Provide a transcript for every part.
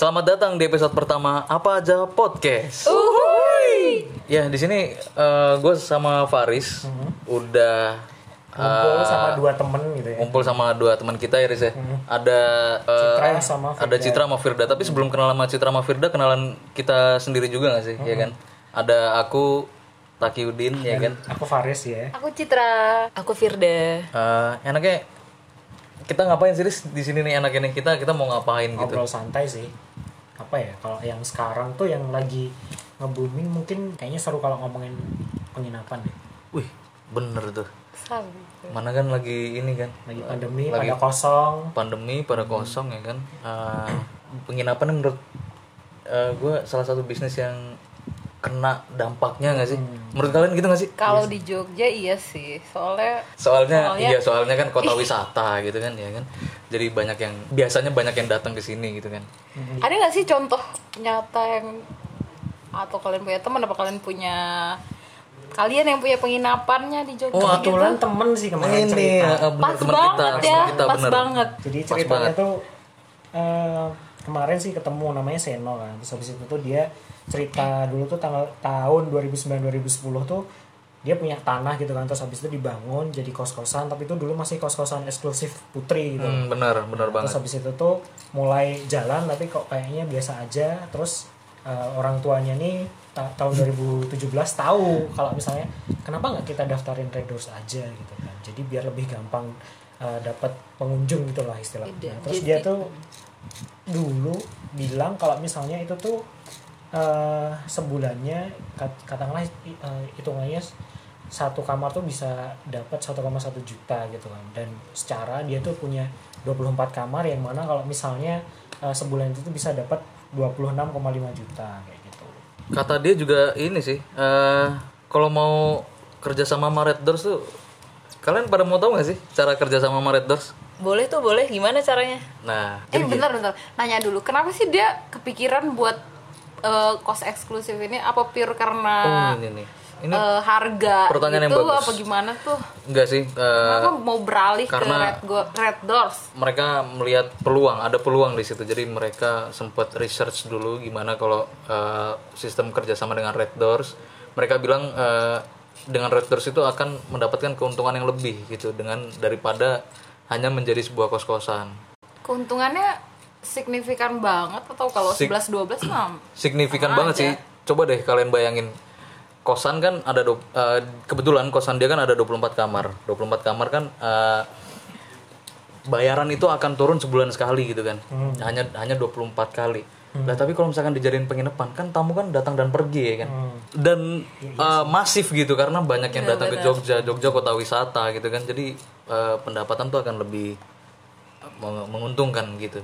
Selamat datang di episode pertama Apa aja podcast. Ya di sini gue sama Faris udah Ngumpul eh, sama dua temen gitu ya. ngumpul sama dua teman kita ya Riz ya. Ada eh, Citra sama ada Citra sama Firda. Tapi sebelum kenalan sama Citra sama Firda kenalan kita sendiri juga gak sih? Ya kan. Ada aku Taki Udin ya kan. Aku Faris ya. Aku Citra. Aku Firda. Eh, enaknya kita ngapain sih Riz di sini nih enaknya nih kita kita mau ngapain gitu. Ngobrol santai sih. Apa ya? Kalau yang sekarang tuh yang lagi nge-booming mungkin kayaknya seru kalau ngomongin penginapan deh. Wih, bener tuh. Sabi. Mana kan lagi ini kan Lagi pandemi, Lagi- pada kosong. pandemi pada kosong ya kan. Eh, penginapan menurut gue salah satu bisnis yang kena dampaknya nggak sih? Menurut kalian gitu nggak sih? Kalau di Jogja iya sih. Soalnya Soalnya, Soalnya- iya soalnya kan kota wisata gitu kan ya kan. Jadi banyak yang biasanya banyak yang datang ke sini gitu kan. ada nggak sih contoh nyata yang atau kalian punya teman apa kalian punya kalian yang punya penginapannya di Jogja? Oh, gitu? Kebetulan temen sih kemarin cerita. eh, bener, Pas teman banget kita, ya, kita pas bener. banget. Jadi Pas ceritanya banget. tuh eh, kemarin sih ketemu namanya Seno kan. Terus habis itu tuh dia cerita dulu tuh tanggal tahun 2009 2010 tuh dia punya tanah gitu kan terus habis itu dibangun jadi kos-kosan tapi itu dulu masih kos-kosan eksklusif putri gitu. Hmm, bener, bener Terus banget. habis itu tuh mulai jalan tapi kok kayaknya biasa aja. Terus eh, orang tuanya nih ta- tahun 2017 tahu kalau misalnya kenapa nggak kita daftarin Red Doors aja gitu kan. Jadi biar lebih gampang eh, dapat pengunjung gitu lah istilahnya. Terus jadi- dia tuh dulu bilang kalau misalnya itu tuh eh, sebulannya kat- katakanlah hitungannya satu kamar tuh bisa dapat 1,1 juta gitu kan dan secara dia tuh punya 24 kamar yang mana kalau misalnya eh, sebulan itu tuh bisa dapat 26,5 juta kayak gitu Kata dia juga ini sih, eh kalau mau kerja sama Red Doors tuh, kalian pada mau tahu nggak sih cara kerja sama Red Doors? Boleh tuh boleh. Gimana caranya? Nah, Eh bentar bentar. Nanya dulu. Kenapa sih dia kepikiran buat eh, kos eksklusif ini? Apa pure karena oh, ini nih, ini eh, harga pertanyaan yang gitu bagus. apa gimana tuh? enggak sih. eh, Kenapa mau beralih ke Red, Go- Red Doors? mereka melihat peluang, ada peluang di situ. Jadi mereka sempat research dulu gimana kalau eh, sistem kerjasama dengan Red Doors. Mereka bilang eh, dengan Red Doors itu akan mendapatkan keuntungan yang lebih gitu dengan daripada hanya menjadi sebuah kos-kosan. Keuntungannya signifikan banget atau kalau Sig- 11 12 mah signifikan banget aja. sih. Coba deh kalian bayangin kosan kan ada eh, kebetulan kosan dia kan ada 24 kamar. 24 kamar kan eh, bayaran itu akan turun sebulan sekali gitu kan. Hanya hanya 24 kali. Lah tapi kalau misalkan dijadiin penginapan kan tamu kan datang dan pergi ya kan. Dan eh, masif gitu karena banyak yang datang ke Jogja. Jogja kota wisata gitu kan. Jadi eh, pendapatan tuh akan lebih eh, meng- menguntungkan gitu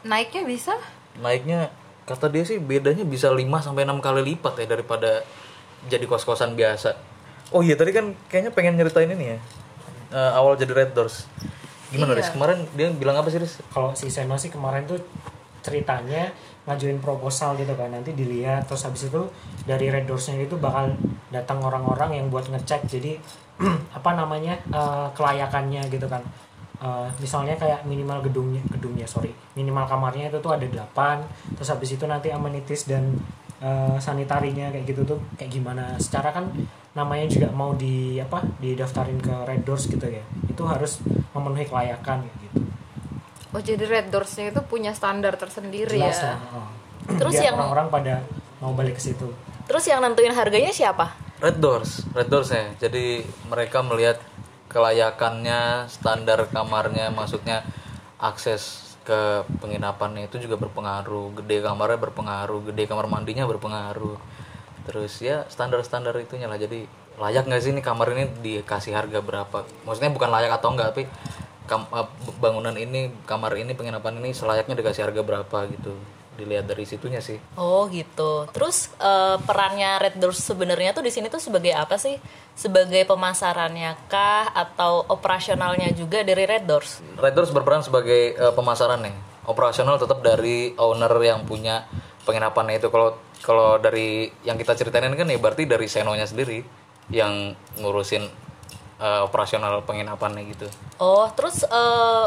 naiknya bisa naiknya kata dia sih bedanya bisa 5 sampai 6 kali lipat ya daripada jadi kos-kosan biasa. Oh iya tadi kan kayaknya pengen nyeritain ini ya. Eh, awal jadi Red Doors. Gimana Riz? Kemarin dia bilang apa sih Riz? kalau si Seno sih kemarin tuh ceritanya ngajuin proposal gitu kan. Nanti dilihat terus habis itu dari Red Doors-nya itu bakal datang orang-orang yang buat ngecek. Jadi apa namanya eh, kelayakannya gitu kan. Eh, misalnya kayak minimal gedungnya gedungnya sorry. Minimal kamarnya itu tuh ada 8 terus habis itu nanti amenities dan eh, sanitarinya kayak gitu tuh kayak gimana. Secara kan namanya juga mau di apa didaftarin ke Red Doors gitu ya. Itu harus memenuhi kelayakan gitu oh jadi Red Doors-nya itu punya standar tersendiri jelas ya lah oh. Terus Biar yang- orang-orang pada mau balik ke situ terus yang nentuin harganya siapa Red Doors, Red Doors ya. Jadi mereka melihat kelayakannya, standar kamarnya, maksudnya akses ke penginapannya itu juga berpengaruh. Gede kamarnya berpengaruh, gede kamar mandinya berpengaruh. Terus ya standar-standar itunya lah. Jadi layak nggak sih ini kamar ini dikasih harga berapa? Maksudnya bukan layak atau enggak, tapi kam- eh, bangunan ini, kamar ini, penginapan ini selayaknya dikasih harga berapa gitu. Dilihat dari situnya sih. Oh gitu. Terus eh, perannya Red Doors sebenarnya tuh di sini tuh sebagai apa sih? Sebagai pemasarannya kah atau operasionalnya juga dari Red Doors? Red Doors berperan sebagai eh, pemasaran nih. Operasional tetap dari owner yang punya penginapannya itu. Kalau kalau dari yang kita ceritain kan ya berarti dari Senonya sendiri yang ngurusin eh, operasional penginapannya gitu. Oh, terus eh,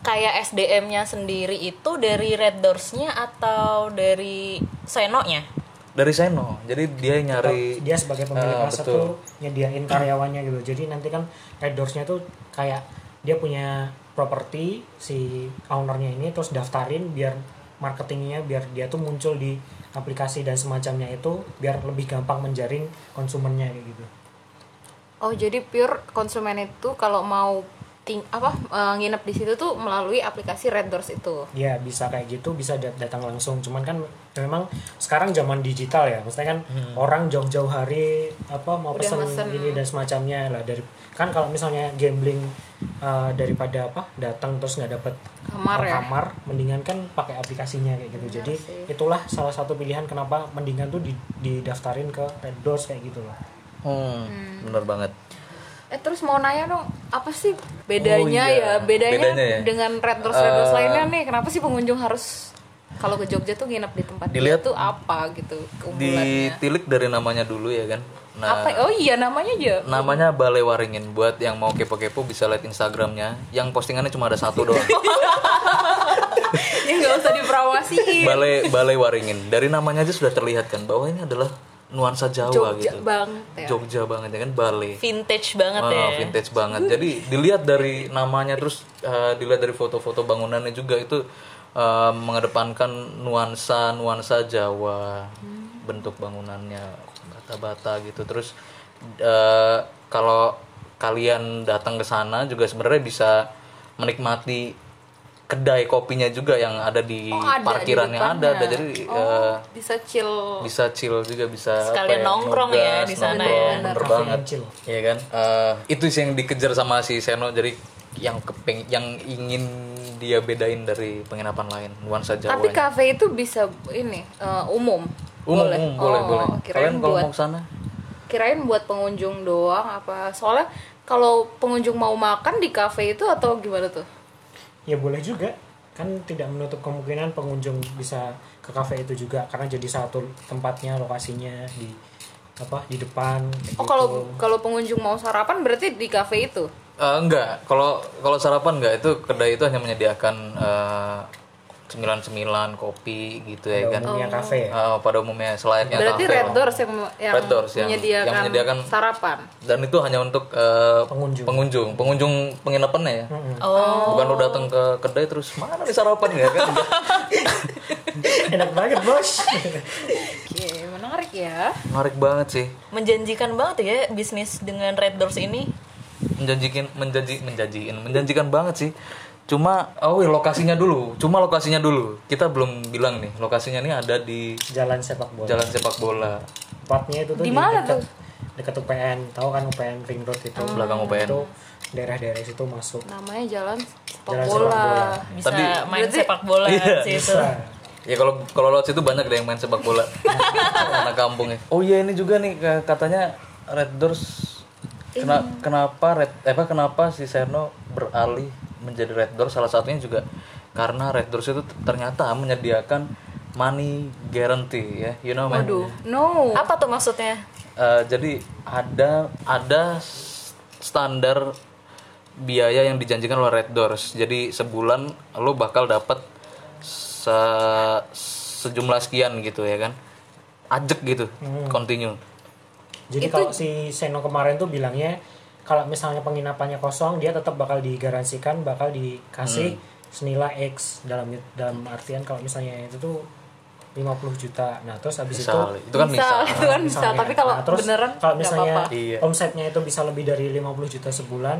kayak SDM-nya sendiri itu dari Red Doors-nya atau dari Seno-nya? dari Seno jadi dia nyari dia sebagai pemilik Ah, aset tuh nyediain karyawannya gitu jadi nanti kan Red Doors-nya tuh kayak dia punya properti si ownernya ini terus daftarin biar marketingnya biar dia tuh muncul di aplikasi dan semacamnya itu biar lebih gampang menjaring konsumennya kayak gitu Oh jadi pure konsumen itu kalau mau ting apa eh, nginep di situ tuh melalui aplikasi Red Doors itu. ya bisa kayak gitu bisa dat- datang langsung. Cuman kan memang sekarang zaman digital ya. Maksudnya kan orang jauh-jauh hari apa mau Udah pesen mesen. ini dan semacamnya lah. Dari kan kalau misalnya gambling uh, daripada apa datang terus nggak dapet Kamar uh, ya? kamar mendingan kan pakai aplikasinya kayak gitu. Jadi itulah salah satu pilihan kenapa mendingan tuh di, didaftarin ke Red Doors kayak gitu loh hmm, bener banget Eh terus mau nanya dong, apa sih bedanya Oh, iya. ya? Bedanya, Bedanya ya? dengan Red Doors Red Doors Eh, lainnya nih, kenapa sih pengunjung harus kalau ke Jogja tuh nginep di tempat Dilihat- dia tuh apa gitu keunggulannya? ditilik dari namanya dulu ya kan nah apa? Oh iya namanya aja. namanya Balai Waringin buat yang mau kepo-kepo bisa lihat Instagramnya yang postingannya cuma ada satu doang ya nggak usah dipromosiin. Balai Balai Waringin dari namanya aja sudah terlihat kan bahwa ini adalah nuansa Jawa Jogja gitu banget ya. Jogja banget ya kan Balai Vintage banget Ah, ya. vintage banget. Jadi dilihat dari namanya terus eh, dilihat dari foto-foto bangunannya juga itu eh, mengedepankan nuansa nuansa Jawa bentuk bangunannya bata-bata gitu. Terus eh, kalau kalian datang ke sana juga sebenarnya bisa menikmati kedai kopinya juga yang ada di Oh, ada di parkirannya ada ada jadi Oh, eh, bisa chill. bisa chill juga bisa Sekalian apa nongkrong ya di sana nongkrong, ya. bener banget chill. Iya kan? Eh, itu sih yang dikejar sama si Seno jadi yang kepeng yang ingin dia bedain dari penginapan lain nuansa Jawa. Tapi kafe itu bisa ini eh, umum. umum, boleh. umum, boleh, Oh, boleh. Kalian kalau buat mau ke sana? kirain buat pengunjung doang apa? Soalnya kalau pengunjung mau makan di kafe itu atau gimana tuh? ya boleh juga. Kan tidak menutup kemungkinan pengunjung bisa ke kafe itu juga karena jadi satu tempatnya lokasinya di apa di depan oh gitu. kalau kalau pengunjung mau sarapan berarti di kafe itu? Uh, enggak. Kalau kalau sarapan enggak. Itu kedai itu hanya menyediakan eh, 99 kopi gitu ya kan. Umumnya kafe. Ya? Uh, pada umumnya selain Berarti kafe. Red Doors yang, yang Red Doors yang menyediakan, yang menyediakan sarapan. Dan itu hanya untuk uh, pengunjung. Pengunjung, pengunjung penginapannya ya. Oh. Bukan lo datang ke kedai terus mana nih sarapan ya kan. Enak banget, Bos. Oke, menarik ya. Menarik banget sih. Menjanjikan banget ya bisnis dengan Red Doors ini. Menjanjikan menjanji menjanjikan menjanjikan banget sih Cuma oh iya, lokasinya dulu. Cuma lokasinya dulu. Kita belum bilang nih. Lokasinya nih ada di jalan sepak bola Jalan Sepak Bola. tempatnya itu tuh Di mana dekat, tuh? dekat UPN tahu kan UPN Ring Road itu Belakang UPN. itu daerah-daerah situ masuk Namanya jalan sepak Jalan bola. sepak bola. Bisa Tadi- main Berarti- sepak bola Iya, sih itu. bisa Ya kalau kalau lewat situ banyak deh yang main sepak bola. Anak kampung ya. Oh iya ini juga nih ka- katanya Red Doors kena, kenapa Red eh, apa kenapa si Seno beralih menjadi Red Doors salah satunya juga karena Red Doors itu ternyata menyediakan money guarantee ya. You know man. Aduh, no. Apa tuh maksudnya? Eh, jadi ada ada standar biaya yang dijanjikan oleh Red Doors. Jadi sebulan lo bakal dapat se- sejumlah sekian gitu ya kan. Ajek gitu, continue. jadi kalau si Seno kemarin tuh bilangnya kalau misalnya penginapannya kosong dia tetap bakal digaransikan bakal dikasih senilai X dalam dalam artian kalau misalnya itu tuh 50 juta nah terus habis itu Misal, itu kan bisa, misal. itu kan bisa. misalnya. Tapi kalau Nah, terus beneran kalau misalnya apa-apa. Iya. omsetnya itu bisa lebih dari 50 juta sebulan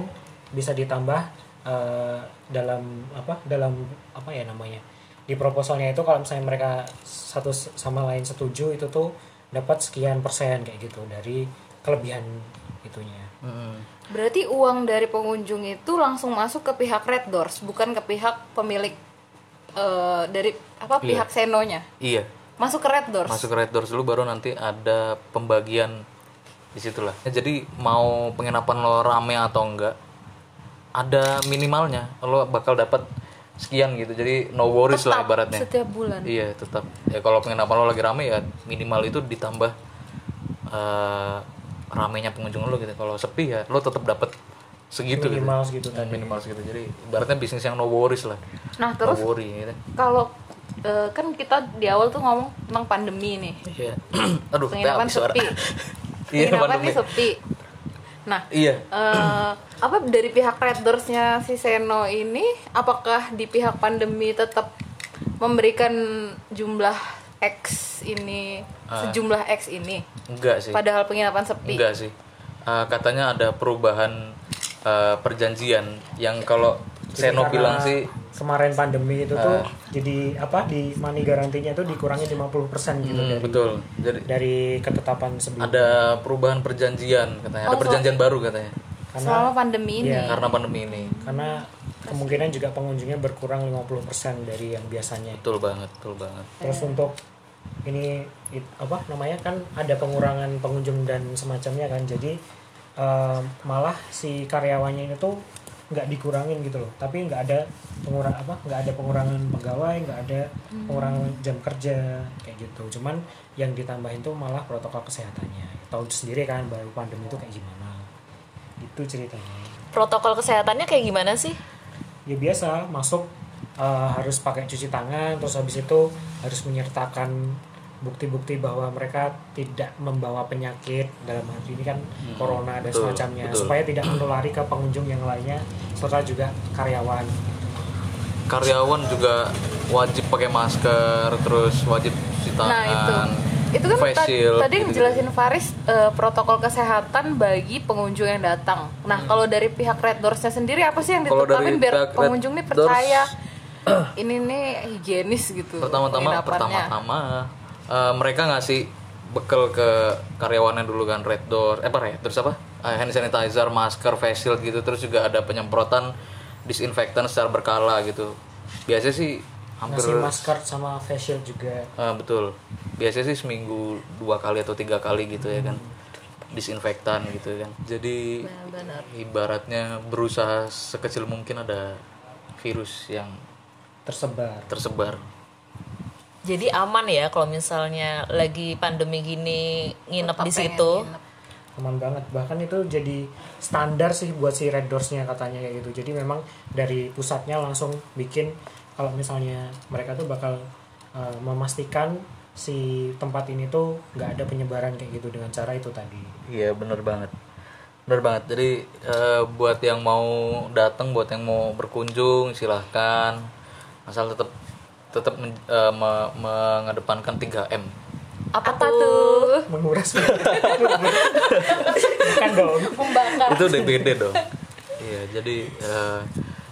bisa ditambah eh, dalam apa dalam apa ya namanya di proposalnya itu kalau misalnya mereka satu sama lain setuju itu tuh dapat sekian persen kayak gitu dari kelebihan itunya Mm-mm. Berarti uang dari pengunjung itu langsung masuk ke pihak Red Doors, bukan ke pihak pemilik eh, dari apa Iya. pihak Senonya. Iya, Masuk ke Red Doors. masuk ke Red Doors dulu baru nanti ada pembagian di situlah. Ya, jadi mau penginapan lo rame atau enggak ada minimalnya. Lo bakal dapat sekian gitu. Jadi no worries lah Tetap ibaratnya. setiap bulan. Iya tetap. Ya kalau penginapan lo lagi rame ya minimal itu ditambah eh ramenya pengunjung lo gitu. Kalau sepi ya lo tetap dapat segitu gitu. minimal segitu tadi minimal segitu jadi ibaratnya bisnis yang no worries lah Nah terus no worry gitu. kalau eh, kan kita di awal tuh ngomong tentang pandemi nih. iya aduh Penginapan sepi. iya Penginapan pandemi nih sepi. Nah, iya eh, apa dari pihak Red Doors-nya si Seno ini apakah di pihak pandemi tetap memberikan jumlah X ini sejumlah X ini. Enggak sih. Padahal penginapan sepi. Enggak sih. Eh, katanya ada perubahan eh, perjanjian yang kalau Jadi Seno bilang sih kemarin pandemi itu Ah. tuh jadi apa di money garantinya itu dikurangi 50% gitu hmm, dari betul. Jadi dari ketetapan sebelumnya. ada perubahan perjanjian katanya ada perjanjian baru katanya. Karena selama pandemi ini. Iya. karena pandemi ini. Karena kemungkinan juga pengunjungnya berkurang 50% dari yang biasanya. Betul banget betul banget. Terus untuk ini it- apa namanya kan ada pengurangan pengunjung dan semacamnya kan jadi eh, malah si karyawannya itu tuh nggak dikurangin gitu loh. Tapi nggak ada pengurang apa nggak ada pengurangan pegawai nggak ada pengurangan jam kerja kayak gitu. Cuman yang ditambahin tuh malah protokol kesehatannya. Tahu sendiri kan baru pandemi itu kayak gimana. Itu ceritanya. Protokol kesehatannya kayak gimana sih ya biasa masuk uh, harus pakai cuci tangan terus habis itu harus menyertakan bukti-bukti bahwa mereka tidak membawa penyakit dalam hal ini kan corona dan betul, semacamnya. betul. supaya tidak menulari ke pengunjung yang lainnya serta juga karyawan. Karyawan juga wajib pakai masker terus wajib cuci tangan Nah itu itu kan face ta- shield, tadi yang gitu-gitu. jelasin Faris eh, protokol kesehatan bagi pengunjung yang datang. Nah kalau dari pihak Red Doors-nya sendiri apa sih yang Hmm. Ditetapin biar pengunjung nih Doors, percaya ini nih higienis gitu. pertama-tama pertama-tama eh, mereka ngasih bekal ke karyawannya dulu kan red door eh apa red terus apa Eh, hand sanitizer masker face shield gitu terus juga ada penyemprotan disinfektan secara berkala gitu biasanya sih hampir ngasih masker sama face shield juga. Ah, betul. Biasanya sih seminggu dua kali atau tiga kali gitu ya kan. Disinfektan gitu kan. Jadi Benar. ibaratnya berusaha sekecil mungkin ada virus yang tersebar. tersebar. Jadi aman ya kalau misalnya lagi pandemi gini nginep di situ? nginep. aman banget. Bahkan itu jadi standar sih buat si Red Doors-nya katanya kayak gitu. Jadi memang dari pusatnya langsung bikin kalau misalnya mereka tuh bakal uh, memastikan si tempat ini tuh nggak ada penyebaran kayak gitu dengan cara itu tadi. Iya bener banget. Bener banget. Jadi eh, buat yang mau datang buat yang mau berkunjung silahkan. Asal tetap tetap men- eh, me- mengedepankan 3M apa, tuh? Menguras bukan dong. Membakar. itu DBD dong. Iya jadi eh,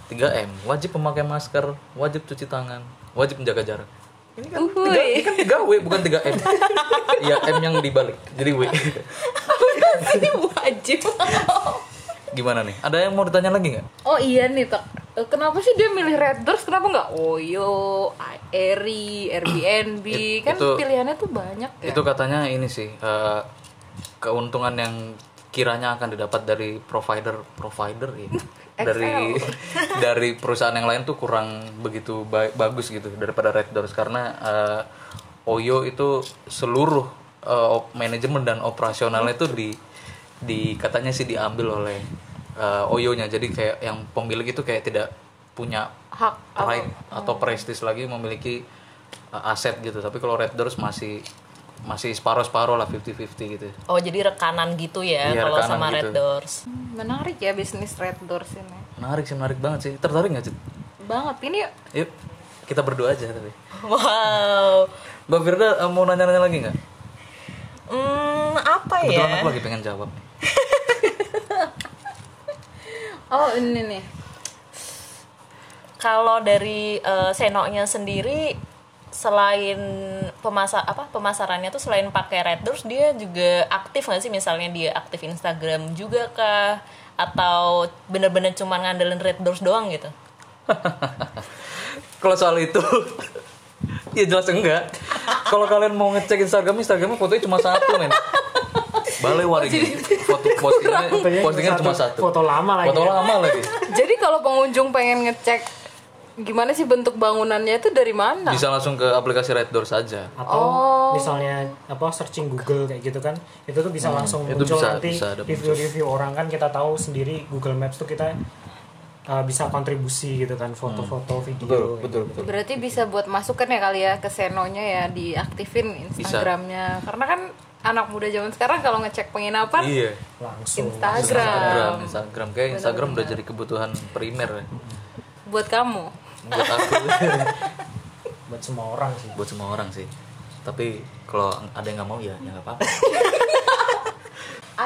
3M wajib memakai masker wajib cuci tangan wajib menjaga jarak ini kan tiga, ini kan 3 W bukan 3 M iya M yang dibalik jadi W Ini wajib. gimana nih ada yang mau ditanya lagi nggak Oh iya nih tak. Eh, Kenapa sih dia milih Red Doors? Kenapa nggak Oyo, Airy, Airbnb? It- kan itu- pilihannya tuh banyak ya. itu katanya ini sih eh, keuntungan yang kiranya akan didapat dari provider provider ya dari dari perusahaan yang lain tuh kurang begitu ba- bagus gitu daripada Red Doors. Karena eh, Oyo itu seluruh op- manajemen dan operasionalnya itu di di katanya sih diambil oleh eh, Oyo-nya jadi kayak yang pemilik itu kayak tidak punya hak pride atau prestis lagi memiliki uh, aset gitu. Tapi kalau Red Doors masih masih separuh-separuh lah 50-50 gitu oh jadi rekanan gitu ya Iya, kalau sama gitu. Red Doors Hmm, menarik ya bisnis Red Doors ini. menarik sih menarik banget sih tertarik nggak Cid? Banget ini yuk kita berdua aja tapi wow Mbak Firda uh, mau nanya-nanya lagi nggak? hmm apa Kebetulan ya aku lagi pengen jawab Oh ini nih. kalau dari eh, Senonya sendiri selain pemasar apa pemasarannya tuh selain pakai Red Doors dia juga aktif nggak sih? Misalnya dia aktif Instagram juga kah? Atau bener-bener cuma ngandelin Red Doors doang gitu? Kalau soal itu ya jelas enggak. Kalau kalian mau ngecek Instagram Instagramnya fotonya cuma satu men. Balai waring foto postingannya Fotonya postingan cuma satu, foto lama lagi. Foto lama lagi. Jadi kalau pengunjung pengen ngecek gimana sih bentuk bangunannya itu dari mana? Bisa langsung ke aplikasi Red Doors saja. atau misalnya apa searching Google kayak gitu kan itu tuh bisa langsung itu muncul bisa- nanti review-review orang kan kita tahu sendiri Google Maps tuh kita uh, bisa kontribusi gitu kan foto-foto video betul, betul. Berarti bisa buat masukan ya kali ya ke Senonya ya diaktifin Instagramnya. Karena kan anak muda zaman sekarang kalau ngecek penginapan Iya. langsung Instagram. Instagram, Instagram kayak Instagram udah jadi kebutuhan primer ya. buat kamu. Buat aku. Buat semua orang sih. Buat semua orang sih. Tapi kalau ada yang nggak mau ya ya nggak apa-apa.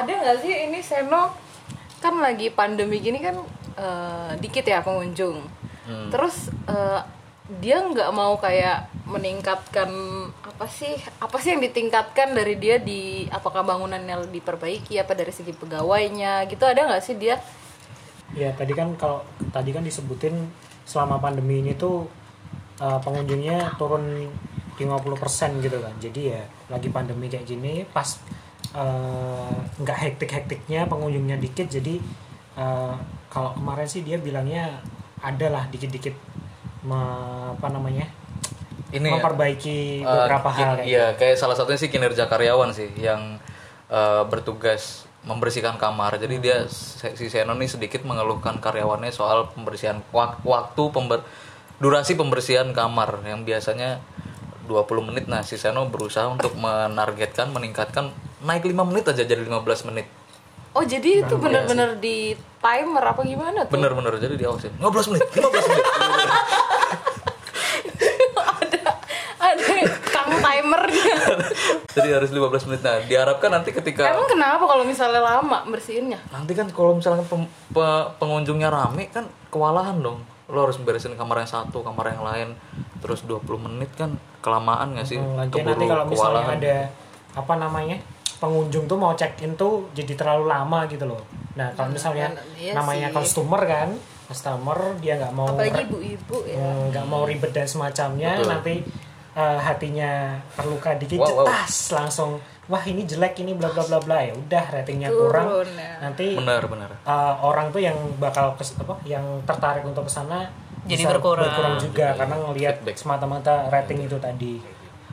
Ada nggak sih ini Seno kan lagi pandemi gini kan eh, dikit ya pengunjung. Terus eh, dia nggak mau kayak meningkatkan apa sih apa sih yang ditingkatkan dari dia di apakah bangunannya diperbaiki apa dari segi pegawainya gitu. Ada nggak sih dia ya tadi kan kalau tadi kan disebutin selama pandemi ini tuh uh, pengunjungnya turun 50% gitu kan. Jadi ya lagi pandemi kayak gini pas uh, nggak hektik-hektiknya pengunjungnya dikit jadi uh, kalau kemarin sih dia bilangnya ada lah dikit-dikit me- apa namanya ini ya, memperbaiki eh, beberapa hal kayak iya kayak salah satunya sih kinerja karyawan sih yang eh, bertugas membersihkan kamar. Jadi dia se- si Seno nih sedikit mengeluhkan karyawannya soal pembersihan wak- waktu pember durasi pembersihan kamar yang biasanya 20 menit. Nah si Seno berusaha untuk menargetkan meningkatkan naik 5 menit aja jadi 15 menit. Oh jadi itu bener-bener di timer apa gimana tuh? Bener-bener jadi diawasin 15 menit 15 menit ada ada kang timernya jadi harus 15 menit nah diharapkan nanti ketika emang kenapa kalau misalnya lama bersihinnya nanti kan kalau misalnya pem- pe- pengunjungnya rame kan kewalahan dong lo harus beresin kamar yang satu kamar yang lain terus 20 menit kan kelamaan nggak sih Hmm, Lagian nanti kalau misalnya kewalahan. ada apa namanya pengunjung tuh mau check in tuh jadi terlalu lama gitu loh. Nah kalau misalnya iya namanya sih. customer kan, customer dia nggak mau apalagi ibu-ibu ya eh, nggak mau ribet dan semacamnya, Betul. nanti eh, hatinya terluka dikit, Wow, wow. langsung wah ini jelek ini bla bla bla bla ya udah ratingnya kurang, Turun, ya. nanti benar benar eh, orang tuh yang bakal kes, apa yang tertarik untuk ke sana Jadi bisa berkurang. juga karena ngelihat semata-mata rating itu tadi.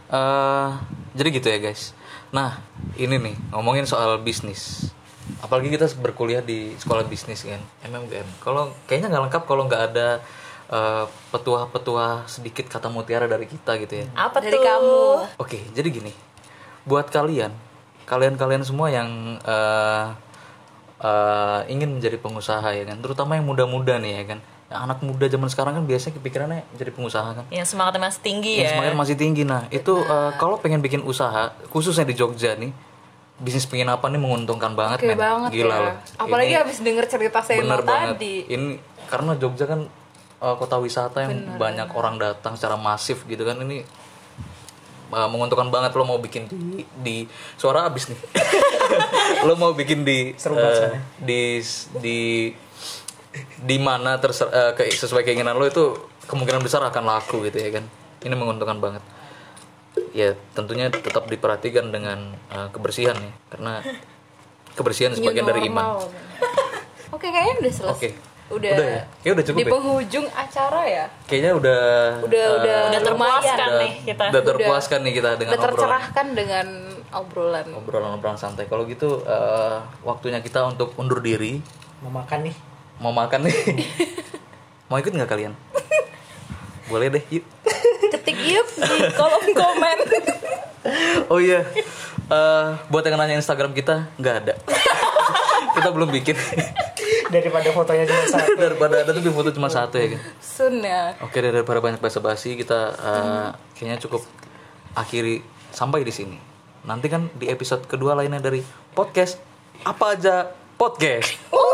Eh, jadi gitu ya guys nah ini nih ngomongin soal bisnis apalagi kita berkuliah di sekolah bisnis kan MMGM kalau kayaknya nggak lengkap kalau nggak ada eh, petuah-petuah sedikit kata mutiara dari kita gitu ya Apa dari tuh? kamu Oke, jadi gini, buat kalian, kalian-kalian semua yang eh, eh, ingin menjadi pengusaha ya kan, terutama yang muda-muda nih ya kan, Yang anak muda zaman sekarang kan biasanya kepikirannya jadi pengusaha kan, Yang semangatnya masih tinggi yang ya. semangat masih tinggi. Nah, itu eh, kalau pengen bikin usaha, khususnya di Jogja nih, bisnis penginapan nih menguntungkan banget, oke men. banget Gila ya loh. apalagi Ini- habis denger cerita banget tadi ini karena Jogja kan uh, kota wisata yang banyak orang datang secara masif gitu kan ini uh, menguntungkan banget lo mau bikin di di suara abis nih. Lo mau bikin di Seru uh, di di di mana terser, uh, ke- sesuai keinginan lo itu kemungkinan besar akan laku gitu ya kan. Ini menguntungkan banget. Ya tentunya tetap diperhatikan dengan uh, kebersihan ya karena kebersihan sebagian dari iman. oke kayaknya udah selesai. Oke. Udah Udah ya? Kayaknya udah cukup di ya? penghujung acara ya? Kayaknya udah Udah- eh, udah Udah terpuaskan udah- nih kita. udah terpuaskan nih kita dengan udah obrolan. tercerahkan dengan obrolan. Obrolan-obrolan santai. Kalau gitu eh, waktunya kita untuk undur diri. Mau makan nih. mau makan nih? Mau ikut nggak kalian? Boleh deh yuk. Ketik yuk di kolom komen. Oh iya. Eh, buat yang nanya Instagram kita nggak ada. Kita belum bikin Daripada fotonya cuma satu. daripada ada tapi foto cuma satu ya kan sun ya Oke daripada banyak basa-basi kita uh, kayaknya cukup akhiri sampai di sini. Nanti kan di episode kedua lainnya dari podcast apa aja podcast. uh